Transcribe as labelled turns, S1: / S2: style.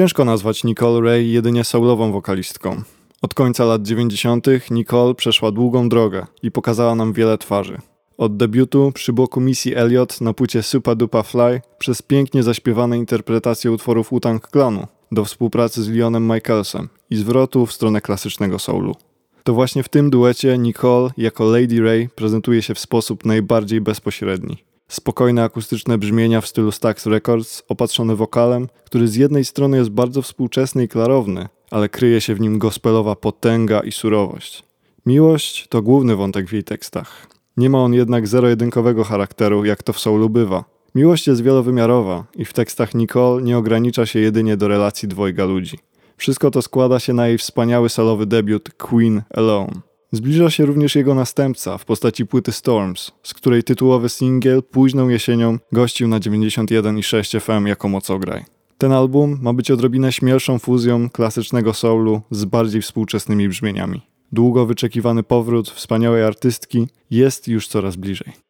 S1: Ciężko nazwać Nicole Ray jedynie soulową wokalistką. Od końca lat 90. Nicole przeszła długą drogę i pokazała nam wiele twarzy. Od debiutu przy boku Missy Elliott na płycie Supa Dupa Fly przez pięknie zaśpiewane interpretacje utworów Wu-Tang Clanu do współpracy z Leonem Michaelsem i zwrotu w stronę klasycznego soulu. To właśnie w tym duecie Nicole jako Lady Ray prezentuje się w sposób najbardziej bezpośredni. Spokojne akustyczne brzmienia w stylu Stax Records, opatrzone wokalem, który z jednej strony jest bardzo współczesny i klarowny, ale kryje się w nim gospelowa potęga i surowość. Miłość to główny wątek w jej tekstach. Nie ma on jednak zero-jedynkowego charakteru, jak to w soulu bywa. Miłość jest wielowymiarowa i w tekstach Nicole nie ogranicza się jedynie do relacji dwojga ludzi. Wszystko to składa się na jej wspaniały solowy debiut Queen Alone. Zbliża się również jego następca w postaci płyty Storms, z której tytułowy singiel późną jesienią gościł na 91,6 FM jako mocograj. Ten album ma być odrobinę śmielszą fuzją klasycznego soulu z bardziej współczesnymi brzmieniami. Długo wyczekiwany powrót wspaniałej artystki jest już coraz bliżej.